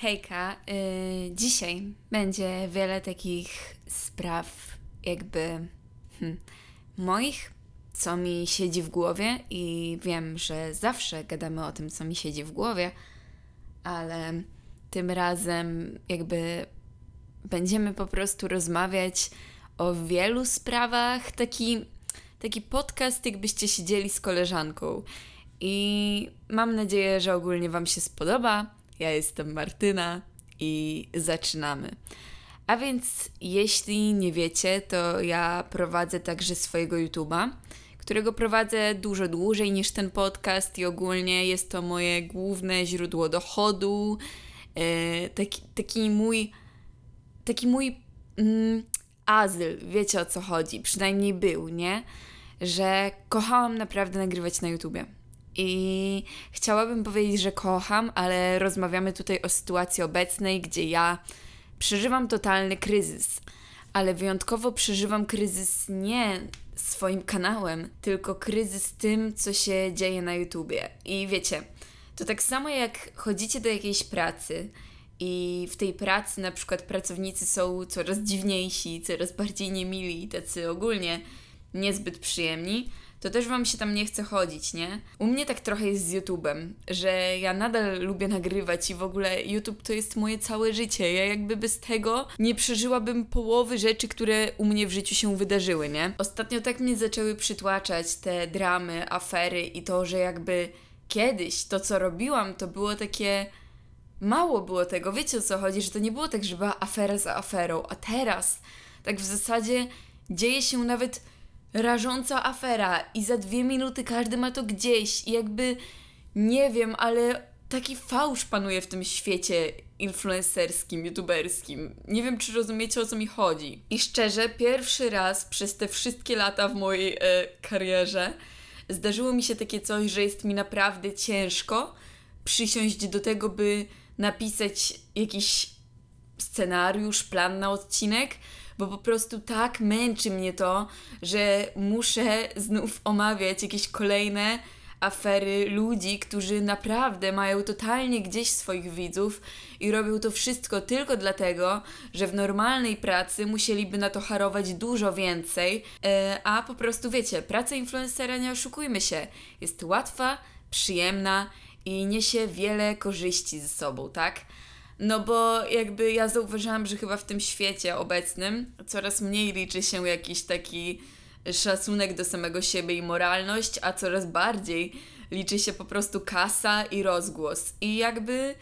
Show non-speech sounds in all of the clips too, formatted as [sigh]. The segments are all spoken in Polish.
Hejka, yy, dzisiaj będzie wiele takich spraw, jakby hmm, moich, co mi siedzi w głowie, i wiem, że zawsze gadamy o tym, co mi siedzi w głowie, ale tym razem jakby będziemy po prostu rozmawiać o wielu sprawach. Taki, taki podcast, jakbyście siedzieli z koleżanką. I mam nadzieję, że ogólnie Wam się spodoba. Ja jestem Martyna i zaczynamy. A więc, jeśli nie wiecie, to ja prowadzę także swojego YouTube'a, którego prowadzę dużo dłużej niż ten podcast i ogólnie jest to moje główne źródło dochodu. Yy, taki, taki mój taki mój mm, azyl, wiecie o co chodzi, przynajmniej był, nie? Że kochałam naprawdę nagrywać na YouTubie. I chciałabym powiedzieć, że kocham, ale rozmawiamy tutaj o sytuacji obecnej, gdzie ja przeżywam totalny kryzys. Ale wyjątkowo przeżywam kryzys nie swoim kanałem, tylko kryzys tym, co się dzieje na YouTubie. I wiecie, to tak samo jak chodzicie do jakiejś pracy i w tej pracy na przykład pracownicy są coraz dziwniejsi, coraz bardziej niemili, tacy ogólnie niezbyt przyjemni, to też Wam się tam nie chce chodzić, nie? U mnie tak trochę jest z YouTube'em, że ja nadal lubię nagrywać i w ogóle YouTube to jest moje całe życie. Ja jakby bez tego nie przeżyłabym połowy rzeczy, które u mnie w życiu się wydarzyły, nie? Ostatnio tak mnie zaczęły przytłaczać te dramy, afery i to, że jakby kiedyś to, co robiłam, to było takie mało było tego, wiecie o co chodzi, że to nie było tak, że była afera za aferą, a teraz tak w zasadzie dzieje się nawet rażąca afera i za dwie minuty każdy ma to gdzieś i jakby nie wiem, ale taki fałsz panuje w tym świecie influencerskim, youtuberskim. Nie wiem, czy rozumiecie o co mi chodzi. I szczerze, pierwszy raz przez te wszystkie lata w mojej e, karierze zdarzyło mi się takie coś, że jest mi naprawdę ciężko przysiąść do tego, by napisać jakiś scenariusz, plan na odcinek, bo po prostu tak męczy mnie to, że muszę znów omawiać jakieś kolejne afery ludzi, którzy naprawdę mają totalnie gdzieś swoich widzów i robią to wszystko tylko dlatego, że w normalnej pracy musieliby na to harować dużo więcej, e, a po prostu wiecie, praca influencera, nie oszukujmy się, jest łatwa, przyjemna i niesie wiele korzyści ze sobą, tak? No bo jakby ja zauważyłam, że chyba w tym świecie obecnym coraz mniej liczy się jakiś taki szacunek do samego siebie i moralność, a coraz bardziej liczy się po prostu kasa i rozgłos. I jakby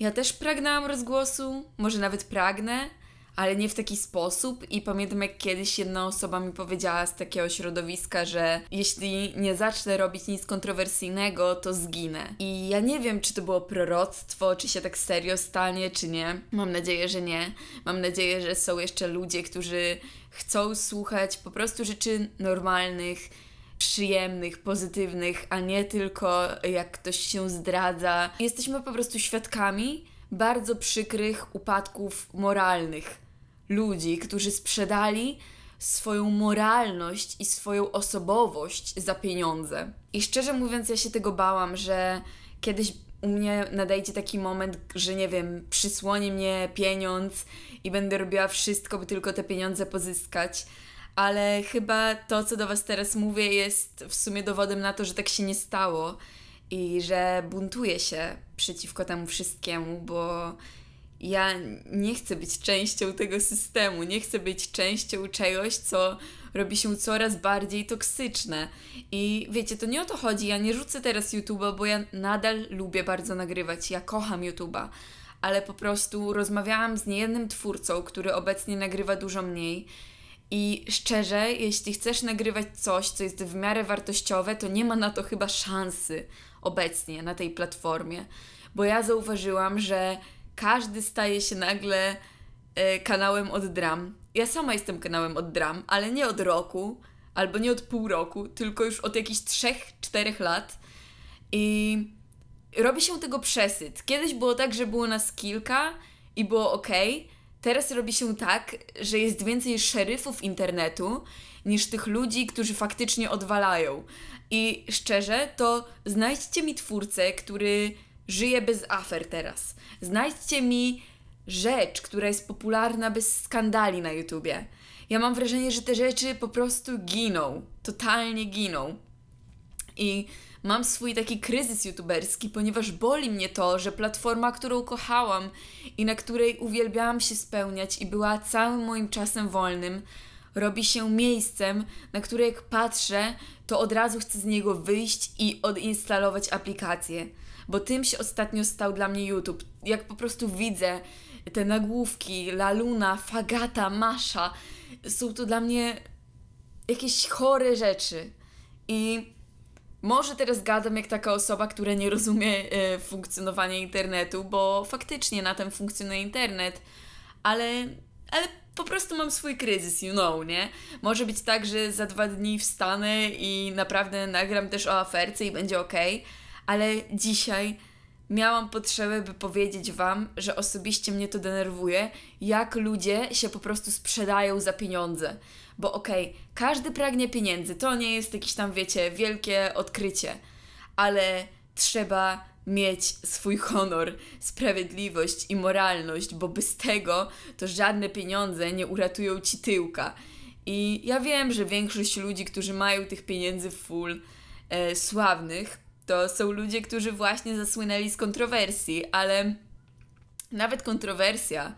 ja też pragnęłam rozgłosu, może nawet pragnę, ale nie w taki sposób. I pamiętam, jak kiedyś jedna osoba mi powiedziała z takiego środowiska, że jeśli nie zacznę robić nic kontrowersyjnego, to zginę. I ja nie wiem, czy to było proroctwo, czy się tak serio stanie, czy nie. Mam nadzieję, że nie. Mam nadzieję, że są jeszcze ludzie, którzy chcą słuchać po prostu rzeczy normalnych przyjemnych, pozytywnych, a nie tylko jak ktoś się zdradza. Jesteśmy po prostu świadkami bardzo przykrych upadków moralnych ludzi, którzy sprzedali swoją moralność i swoją osobowość za pieniądze. I szczerze mówiąc, ja się tego bałam, że kiedyś u mnie nadejdzie taki moment, że nie wiem, przysłoni mnie pieniądz i będę robiła wszystko, by tylko te pieniądze pozyskać. Ale chyba to, co do Was teraz mówię, jest w sumie dowodem na to, że tak się nie stało i że buntuję się przeciwko temu wszystkiemu, bo ja nie chcę być częścią tego systemu, nie chcę być częścią czegoś, co robi się coraz bardziej toksyczne. I wiecie, to nie o to chodzi. Ja nie rzucę teraz YouTube'a, bo ja nadal lubię bardzo nagrywać. Ja kocham YouTube'a, ale po prostu rozmawiałam z niejednym twórcą, który obecnie nagrywa dużo mniej. I szczerze, jeśli chcesz nagrywać coś, co jest w miarę wartościowe, to nie ma na to chyba szansy obecnie na tej platformie. Bo ja zauważyłam, że każdy staje się nagle e, kanałem od dram. Ja sama jestem kanałem od dram, ale nie od roku, albo nie od pół roku, tylko już od jakichś 3-4 lat. I robi się tego przesyt. Kiedyś było tak, że było nas kilka i było ok. Teraz robi się tak, że jest więcej szeryfów internetu niż tych ludzi, którzy faktycznie odwalają. I szczerze, to znajdźcie mi twórcę, który żyję bez afer teraz. Znajdźcie mi rzecz, która jest popularna bez skandali na YouTubie. Ja mam wrażenie, że te rzeczy po prostu giną. Totalnie giną. I mam swój taki kryzys youtuberski, ponieważ boli mnie to, że platforma, którą kochałam i na której uwielbiałam się spełniać i była całym moim czasem wolnym, robi się miejscem, na które jak patrzę, to od razu chcę z niego wyjść i odinstalować aplikację. Bo tym się ostatnio stał dla mnie YouTube. Jak po prostu widzę te nagłówki, Laluna, Fagata, Masza, są to dla mnie jakieś chore rzeczy. I może teraz gadam jak taka osoba, która nie rozumie e, funkcjonowania internetu, bo faktycznie na tym funkcjonuje internet, ale, ale po prostu mam swój kryzys, you know, nie? Może być tak, że za dwa dni wstanę i naprawdę nagram też o aferce i będzie ok, ale dzisiaj miałam potrzebę, by powiedzieć Wam, że osobiście mnie to denerwuje, jak ludzie się po prostu sprzedają za pieniądze. Bo okej, okay, każdy pragnie pieniędzy, to nie jest jakieś tam, wiecie, wielkie odkrycie, ale trzeba mieć swój honor, sprawiedliwość i moralność, bo bez tego to żadne pieniądze nie uratują ci tyłka. I ja wiem, że większość ludzi, którzy mają tych pieniędzy full e, sławnych, to są ludzie, którzy właśnie zasłynęli z kontrowersji, ale nawet kontrowersja,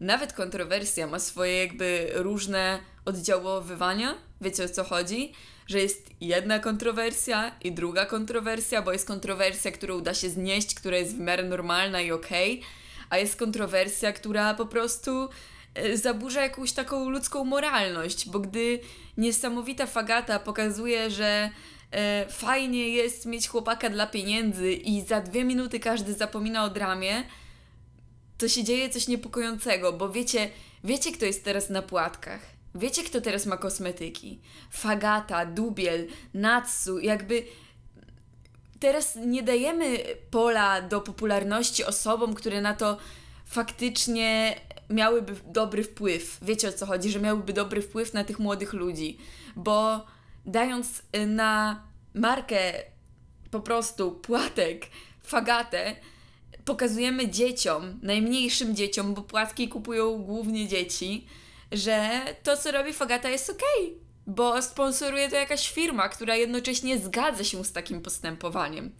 nawet kontrowersja ma swoje jakby różne oddziaływania. Wiecie o co chodzi? Że jest jedna kontrowersja i druga kontrowersja, bo jest kontrowersja, którą da się znieść, która jest w miarę normalna i okej, okay, a jest kontrowersja, która po prostu e, zaburza jakąś taką ludzką moralność, bo gdy niesamowita fagata pokazuje, że fajnie jest mieć chłopaka dla pieniędzy i za dwie minuty każdy zapomina o dramie, to się dzieje coś niepokojącego, bo wiecie, wiecie kto jest teraz na płatkach. Wiecie kto teraz ma kosmetyki? Fagata, Dubiel, Natsu, jakby teraz nie dajemy pola do popularności osobom, które na to faktycznie miałyby dobry wpływ. Wiecie o co chodzi, że miałyby dobry wpływ na tych młodych ludzi, bo dając y, na markę po prostu płatek, fagatę, pokazujemy dzieciom, najmniejszym dzieciom, bo płatki kupują głównie dzieci, że to, co robi Fagata jest okej, bo sponsoruje to jakaś firma, która jednocześnie zgadza się z takim postępowaniem.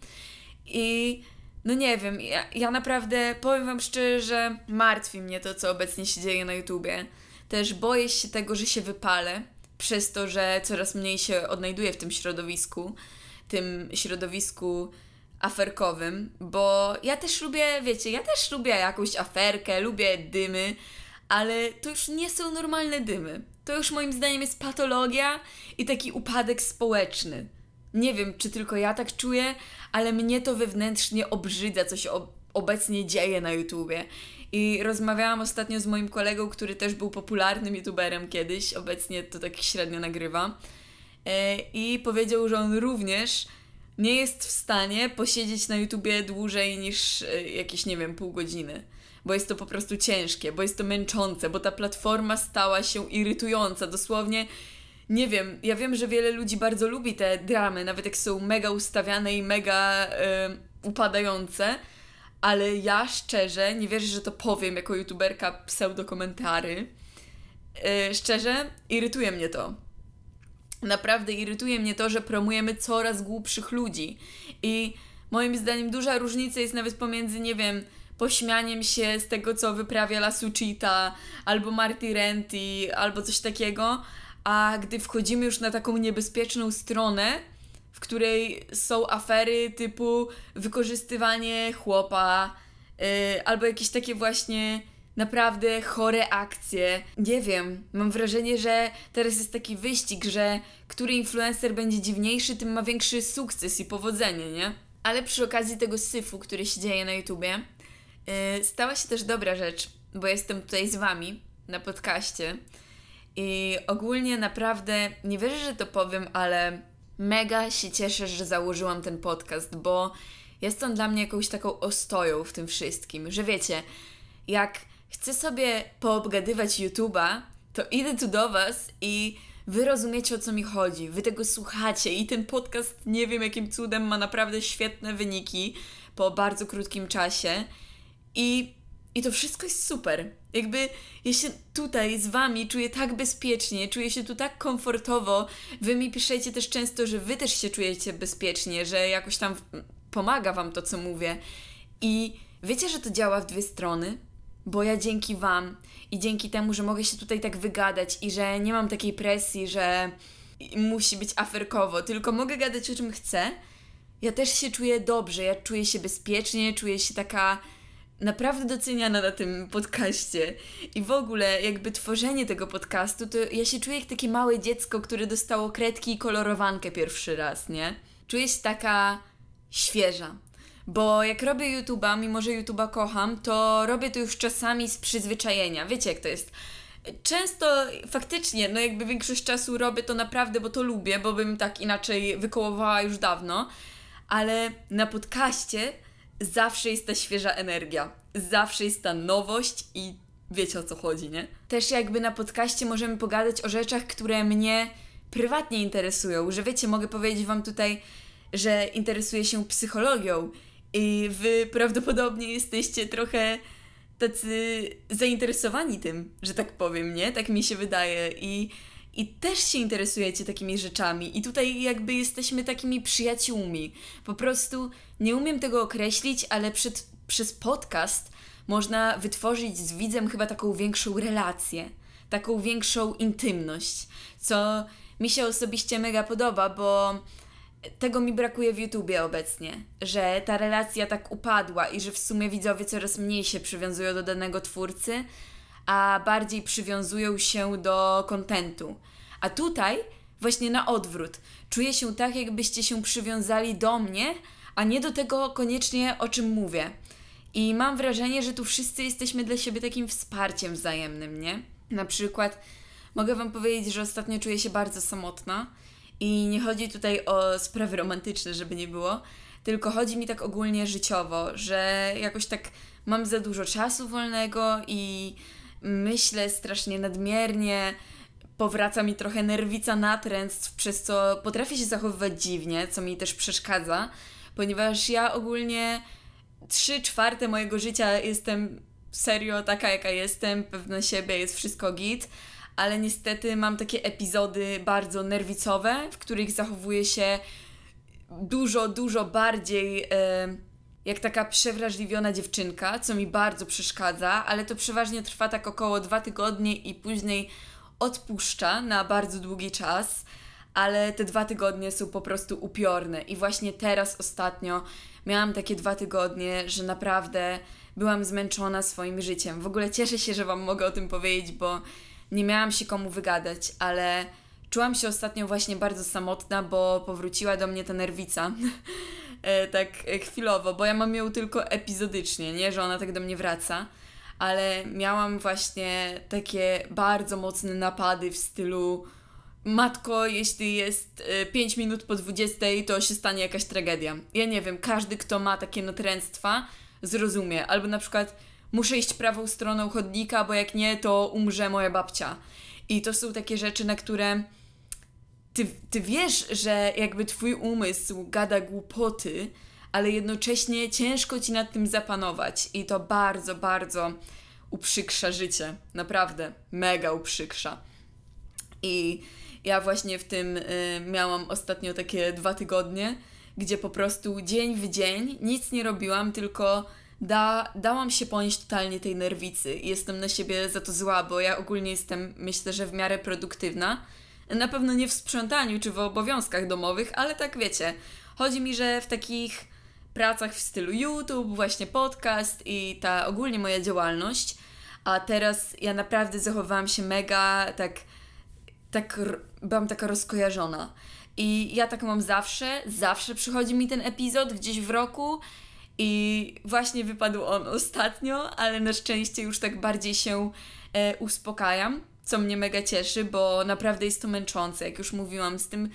I no nie wiem, ja, ja naprawdę powiem Wam szczerze, martwi mnie to, co obecnie się dzieje na YouTubie. Też boję się tego, że się wypalę, przez to, że coraz mniej się odnajduję w tym środowisku, tym środowisku aferkowym, bo ja też lubię, wiecie, ja też lubię jakąś aferkę, lubię dymy, ale to już nie są normalne dymy. To już moim zdaniem jest patologia i taki upadek społeczny. Nie wiem, czy tylko ja tak czuję, ale mnie to wewnętrznie obrzydza, co się ob obecnie dzieje na YouTubie. I rozmawiałam ostatnio z moim kolegą, który też był popularnym YouTuberem kiedyś, obecnie to tak średnio nagrywa. E, I powiedział, że on również nie jest w stanie posiedzieć na YouTubie dłużej niż e, jakieś, nie wiem, pół godziny. Bo jest to po prostu ciężkie, bo jest to męczące, bo ta platforma stała się irytująca. Dosłownie, nie wiem, ja wiem, że wiele ludzi bardzo lubi te dramy, nawet jak są mega ustawiane i mega yy, upadające, ale ja szczerze, nie wierzę, że to powiem jako youtuberka pseudokomentary. Yy, szczerze, irytuje mnie to Naprawdę irytuje mnie to, że promujemy coraz głupszych ludzi. I moim zdaniem duża różnica jest nawet pomiędzy, nie wiem, pośmianiem się z tego, co wyprawia La Suchita, albo Marty Renty, albo coś takiego, a gdy wchodzimy już na taką niebezpieczną stronę, w której są afery typu wykorzystywanie chłopa, yy, albo jakieś takie właśnie naprawdę chore akcje. Nie wiem, mam wrażenie, że teraz jest taki wyścig, że który influencer będzie dziwniejszy, tym ma większy sukces i powodzenie, nie? Ale przy okazji tego syfu, który się dzieje na YouTubie, yy, stała się też dobra rzecz, bo jestem tutaj z Wami na podcaście i ogólnie naprawdę, nie wierzę, że to powiem, ale mega się cieszę, że założyłam ten podcast, bo jest on dla mnie jakąś taką ostoją w tym wszystkim, że wiecie, jak chcę sobie poobgadywać YouTube'a, to idę tu do Was i Wy rozumiecie o co mi chodzi, wy tego słuchacie i ten podcast nie wiem jakim cudem ma naprawdę świetne wyniki, po bardzo krótkim czasie i, i to wszystko jest super. Jakby ja się tutaj z wami czuję tak bezpiecznie, czuję się tu tak komfortowo. Wy mi piszecie też często, że wy też się czujecie bezpiecznie, że jakoś tam pomaga wam to, co mówię. I wiecie, że to działa w dwie strony? Bo ja dzięki wam i dzięki temu, że mogę się tutaj tak wygadać i że nie mam takiej presji, że musi być aferkowo, tylko mogę gadać o czym chcę. Ja też się czuję dobrze, ja czuję się bezpiecznie, czuję się taka naprawdę doceniana na tym podcaście. I w ogóle, jakby tworzenie tego podcastu, to ja się czuję jak takie małe dziecko, które dostało kredki i kolorowankę pierwszy raz, nie? Czuję się taka świeża. Bo jak robię YouTube'a, mimo że YouTube'a kocham, to robię to już czasami z przyzwyczajenia. Wiecie, jak to jest? Często faktycznie, no jakby większość czasu robię to naprawdę, bo to lubię, bo bym tak inaczej wykołowała już dawno, ale na podcaście zawsze jest ta świeża energia, zawsze jest ta nowość i wiecie o co chodzi, nie? Też jakby na podcaście możemy pogadać o rzeczach, które mnie prywatnie interesują, że wiecie, mogę powiedzieć Wam tutaj, że interesuję się psychologią i Wy prawdopodobnie jesteście trochę tacy zainteresowani tym, że tak powiem, nie? Tak mi się wydaje i i też się interesujecie takimi rzeczami. I tutaj jakby jesteśmy takimi przyjaciółmi. Po prostu nie umiem tego określić, ale przed, przez podcast można wytworzyć z widzem chyba taką większą relację, taką większą intymność, co mi się osobiście mega podoba, bo tego mi brakuje w YouTubie obecnie, że ta relacja tak upadła i że w sumie widzowie coraz mniej się przywiązują do danego twórcy, a bardziej przywiązują się do kontentu. A tutaj właśnie na odwrót. Czuję się tak, jakbyście się przywiązali do mnie, a nie do tego koniecznie, o czym mówię. I mam wrażenie, że tu wszyscy jesteśmy dla siebie takim wsparciem wzajemnym, nie? Na przykład mogę Wam powiedzieć, że ostatnio czuję się bardzo samotna i nie chodzi tutaj o sprawy romantyczne, żeby nie było, tylko chodzi mi tak ogólnie życiowo, że jakoś tak mam za dużo czasu wolnego i myślę strasznie nadmiernie, powraca mi trochę nerwica natręctw, przez co potrafię się zachowywać dziwnie, co mi też przeszkadza, ponieważ ja ogólnie trzy czwarte mojego życia jestem serio taka, jaka jestem, pewna siebie, jest wszystko git, ale niestety mam takie epizody bardzo nerwicowe, w których zachowuję się dużo, dużo bardziej e, jak taka przewrażliwiona dziewczynka, co mi bardzo przeszkadza, ale to przeważnie trwa tak około dwa tygodnie i później odpuszcza na bardzo długi czas, ale te dwa tygodnie są po prostu upiorne. I właśnie teraz ostatnio miałam takie dwa tygodnie, że naprawdę byłam zmęczona swoim życiem. W ogóle cieszę się, że Wam mogę o tym powiedzieć, bo nie miałam się komu wygadać, ale czułam się ostatnio właśnie bardzo samotna, bo powróciła do mnie ta nerwica. [laughs] E, tak chwilowo, bo ja mam ją tylko epizodycznie, nie, że ona tak do mnie wraca, ale miałam właśnie takie bardzo mocne napady w stylu matko, jeśli jest 5 e, minut po 20, to się stanie jakaś tragedia. Ja nie wiem, każdy, kto ma takie natręctwa, zrozumie. Albo na przykład muszę iść prawą stroną chodnika, bo jak nie, to umrze moja babcia. I to są takie rzeczy, na które ty, ty wiesz, że jakby twój umysł gada głupoty, ale jednocześnie ciężko ci nad tym zapanować i to bardzo, bardzo uprzykrza życie. Naprawdę, mega uprzykrza. I ja właśnie w tym y, miałam ostatnio takie dwa tygodnie, gdzie po prostu dzień w dzień nic nie robiłam, tylko da, dałam się ponieść totalnie tej nerwicy jestem na siebie za to zła, bo ja ogólnie jestem, myślę, że w miarę produktywna. Na pewno nie w sprzątaniu czy w obowiązkach domowych, ale tak wiecie. Chodzi mi, że w takich pracach w stylu YouTube, właśnie podcast i ta ogólnie moja działalność. A teraz ja naprawdę zachowałam się mega tak, tak byłam taka rozkojarzona. I ja tak mam zawsze, zawsze przychodzi mi ten epizod gdzieś w roku i właśnie wypadł on ostatnio, ale na szczęście już tak bardziej się e, uspokajam, co mnie mega cieszy, bo naprawdę jest to męczące, jak już mówiłam, z tym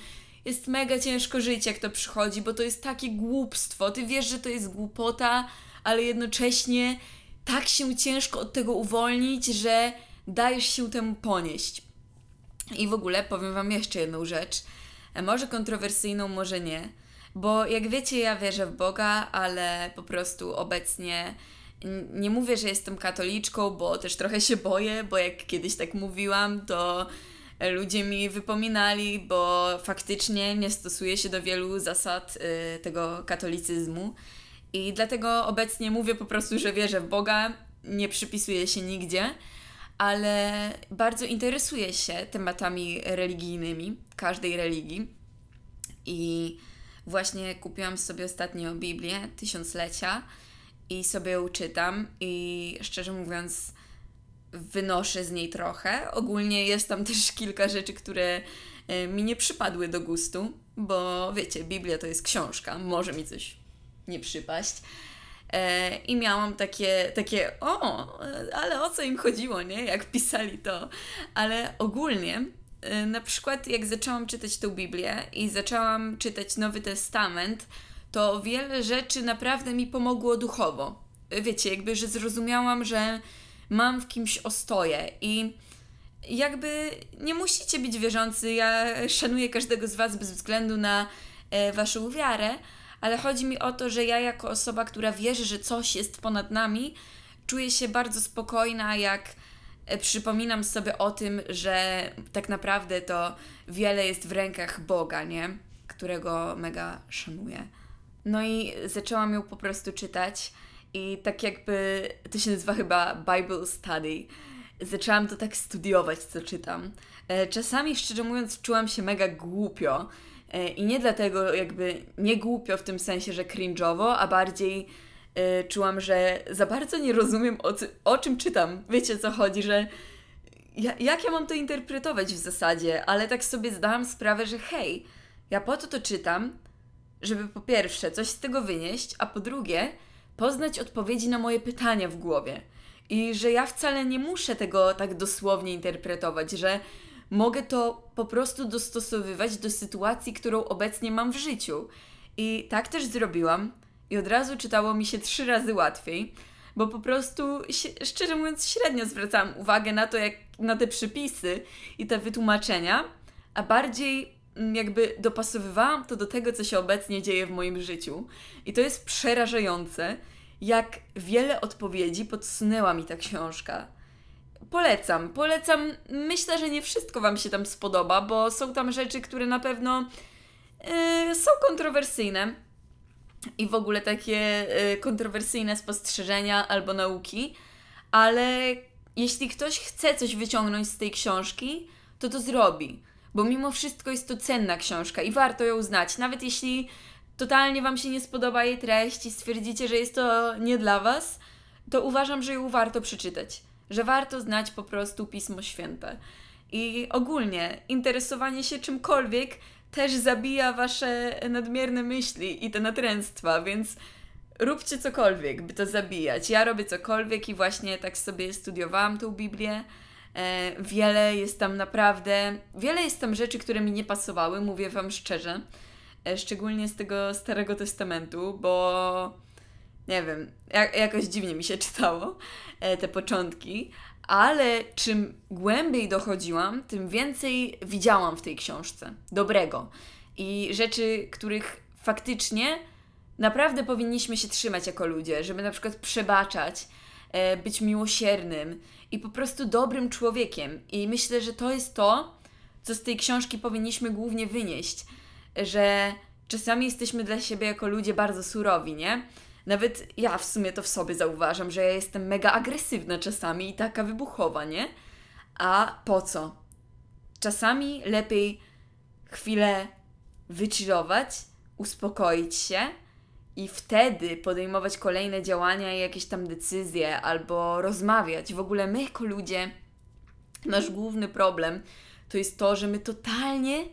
jest mega ciężko żyć, jak to przychodzi, bo to jest takie głupstwo. Ty wiesz, że to jest głupota, ale jednocześnie tak się ciężko od tego uwolnić, że dajesz się temu ponieść. I w ogóle powiem Wam jeszcze jedną rzecz, e, może kontrowersyjną, może nie, Bo jak wiecie, ja wierzę w Boga, ale po prostu obecnie nie mówię, że jestem katoliczką, bo też trochę się boję, bo jak kiedyś tak mówiłam, to ludzie mi wypominali, bo faktycznie nie stosuję się do wielu zasad y, tego katolicyzmu. I dlatego obecnie mówię po prostu, że wierzę w Boga, nie przypisuję się nigdzie, ale bardzo interesuję się tematami religijnymi, każdej religii. I właśnie kupiłam sobie ostatnio Biblię Tysiąclecia i sobie ją czytam i szczerze mówiąc wynoszę z niej trochę. Ogólnie jest tam też kilka rzeczy, które e, mi nie przypadły do gustu, bo wiecie, Biblia to jest książka, może mi coś nie przypaść. E, I miałam takie, takie, o, ale o co im chodziło, nie? Jak pisali to. Ale ogólnie, e, na przykład, jak zaczęłam czytać tę Biblię i zaczęłam czytać Nowy Testament, to wiele rzeczy naprawdę mi pomogło duchowo. Wiecie, jakby, że zrozumiałam, że mam w kimś ostoję i jakby nie musicie być wierzący. Ja szanuję każdego z Was bez względu na e, Waszą wiarę, ale chodzi mi o to, że ja jako osoba, która wierzy, że coś jest ponad nami, czuję się bardzo spokojna, jak e, przypominam sobie o tym, że tak naprawdę to wiele jest w rękach Boga, nie? Którego mega szanuję. No i zaczęłam ją po prostu czytać i tak jakby to się nazywa chyba Bible Study. Zaczęłam to tak studiować, co czytam. E, czasami, szczerze mówiąc, czułam się mega głupio. E, I nie dlatego jakby nie głupio w tym sensie, że cringe'owo, a bardziej e, czułam, że za bardzo nie rozumiem o, o czym czytam. Wiecie co chodzi, że ja, jak ja mam to interpretować w zasadzie, ale tak sobie zdałam sprawę, że hej, ja po to to czytam, żeby po pierwsze coś z tego wynieść, a po drugie poznać odpowiedzi na moje pytania w głowie. I że ja wcale nie muszę tego tak dosłownie interpretować, że mogę to po prostu dostosowywać do sytuacji, którą obecnie mam w życiu. I tak też zrobiłam. I od razu czytało mi się trzy razy łatwiej, bo po prostu, szczerze mówiąc, średnio zwracałam uwagę na to, jak na te przypisy i te wytłumaczenia, a bardziej jakby dopasowywałam to do tego, co się obecnie dzieje w moim życiu. I to jest przerażające, jak wiele odpowiedzi podsunęła mi ta książka. Polecam, polecam. Myślę, że nie wszystko Wam się tam spodoba, bo są tam rzeczy, które na pewno yy, są kontrowersyjne i w ogóle takie yy, kontrowersyjne spostrzeżenia albo nauki, ale jeśli ktoś chce coś wyciągnąć z tej książki, to to zrobi. Bo mimo wszystko jest to cenna książka i warto ją znać. Nawet jeśli totalnie Wam się nie spodoba jej treść i stwierdzicie, że jest to nie dla Was, to uważam, że ją warto przeczytać. Że warto znać po prostu Pismo Święte. I ogólnie interesowanie się czymkolwiek też zabija Wasze nadmierne myśli i te natręctwa, więc róbcie cokolwiek, by to zabijać. Ja robię cokolwiek i właśnie tak sobie studiowałam tą Biblię. E, wiele jest tam naprawdę, wiele jest tam rzeczy, które mi nie pasowały, mówię Wam szczerze. E, szczególnie z tego Starego Testamentu, bo nie wiem, jak, jakoś dziwnie mi się czytało e, te początki, ale czym głębiej dochodziłam, tym więcej widziałam w tej książce dobrego i rzeczy, których faktycznie naprawdę powinniśmy się trzymać jako ludzie, żeby na przykład przebaczać, być miłosiernym i po prostu dobrym człowiekiem. I myślę, że to jest to, co z tej książki powinniśmy głównie wynieść że czasami jesteśmy dla siebie jako ludzie bardzo surowi, nie? Nawet ja w sumie to w sobie zauważam, że ja jestem mega agresywna czasami i taka wybuchowa, nie? A po co? Czasami lepiej chwilę wychillować, uspokoić się i wtedy podejmować kolejne działania i jakieś tam decyzje albo rozmawiać. W ogóle my jako ludzie, nasz główny problem to jest to, że my totalnie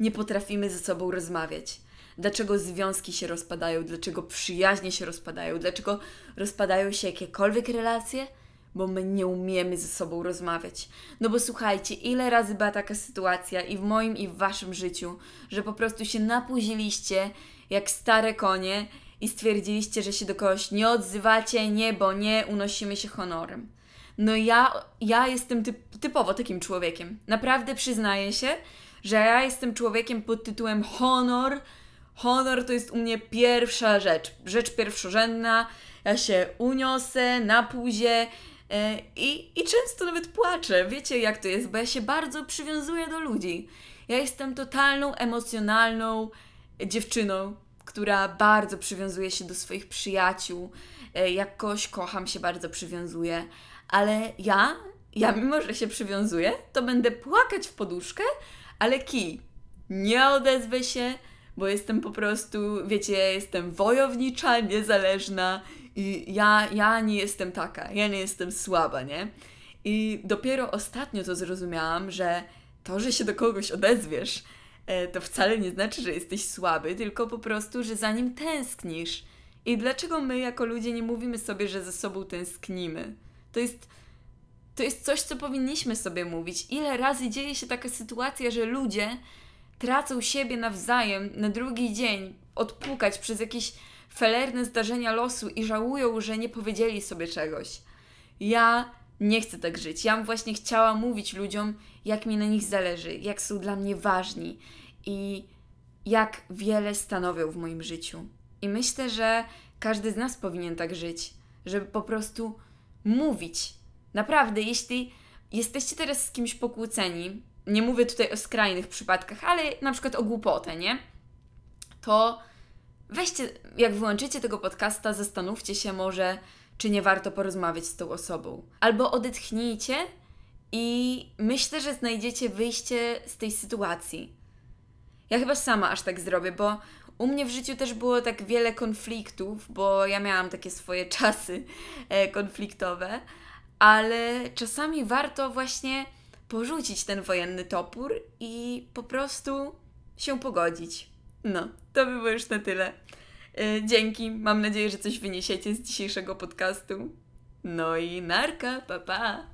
nie potrafimy ze sobą rozmawiać. Dlaczego związki się rozpadają, dlaczego przyjaźnie się rozpadają, dlaczego rozpadają się jakiekolwiek relacje? Bo my nie umiemy ze sobą rozmawiać. No bo słuchajcie, ile razy była taka sytuacja i w moim, i w waszym życiu, że po prostu się napuziliście jak stare konie i stwierdziliście, że się do kogoś nie odzywacie, nie, bo nie, unosimy się honorem. No ja, ja jestem typ, typowo takim człowiekiem. Naprawdę przyznaję się, że ja jestem człowiekiem pod tytułem honor, Honor to jest u mnie pierwsza rzecz, rzecz pierwszorzędna. Ja się uniosę na e, i, i często nawet płaczę. Wiecie jak to jest, bo ja się bardzo przywiązuję do ludzi. Ja jestem totalną emocjonalną dziewczyną, która bardzo przywiązuje się do swoich przyjaciół. E, Jak kogoś kocham, się bardzo przywiązuję. Ale ja, ja mimo, że się przywiązuję, to będę płakać w poduszkę, ale kij. Nie odezwę się, bo jestem po prostu, wiecie, ja jestem wojownicza, niezależna i ja, ja nie jestem taka, ja nie jestem słaba, nie? I dopiero ostatnio to zrozumiałam, że to, że się do kogoś odezwiesz, to wcale nie znaczy, że jesteś słaby, tylko po prostu, że za nim tęsknisz. I dlaczego my jako ludzie nie mówimy sobie, że ze sobą tęsknimy? To jest, to jest coś, co powinniśmy sobie mówić. Ile razy dzieje się taka sytuacja, że ludzie tracą siebie nawzajem na drugi dzień, odpukać przez jakieś felerne zdarzenia losu i żałują, że nie powiedzieli sobie czegoś. Ja nie chcę tak żyć. Ja właśnie chciała mówić ludziom, jak mi na nich zależy, jak są dla mnie ważni i jak wiele stanowią w moim życiu. I myślę, że każdy z nas powinien tak żyć, żeby po prostu mówić. Naprawdę, jeśli jesteście teraz z kimś pokłóceni, nie mówię tutaj o skrajnych przypadkach, ale na przykład o głupotę, nie? To weźcie, jak wyłączycie tego podcasta, zastanówcie się może, czy nie warto porozmawiać z tą osobą. Albo odetchnijcie i myślę, że znajdziecie wyjście z tej sytuacji. Ja chyba sama aż tak zrobię, bo u mnie w życiu też było tak wiele konfliktów, bo ja miałam takie swoje [laughs] czasy e, konfliktowe, ale czasami warto właśnie porzucić ten wojenny topór i po prostu się pogodzić. No, to by było już na tyle. E, Dzięki, mam nadzieję, że coś wyniesiecie z dzisiejszego podcastu. No i narka, pa pa!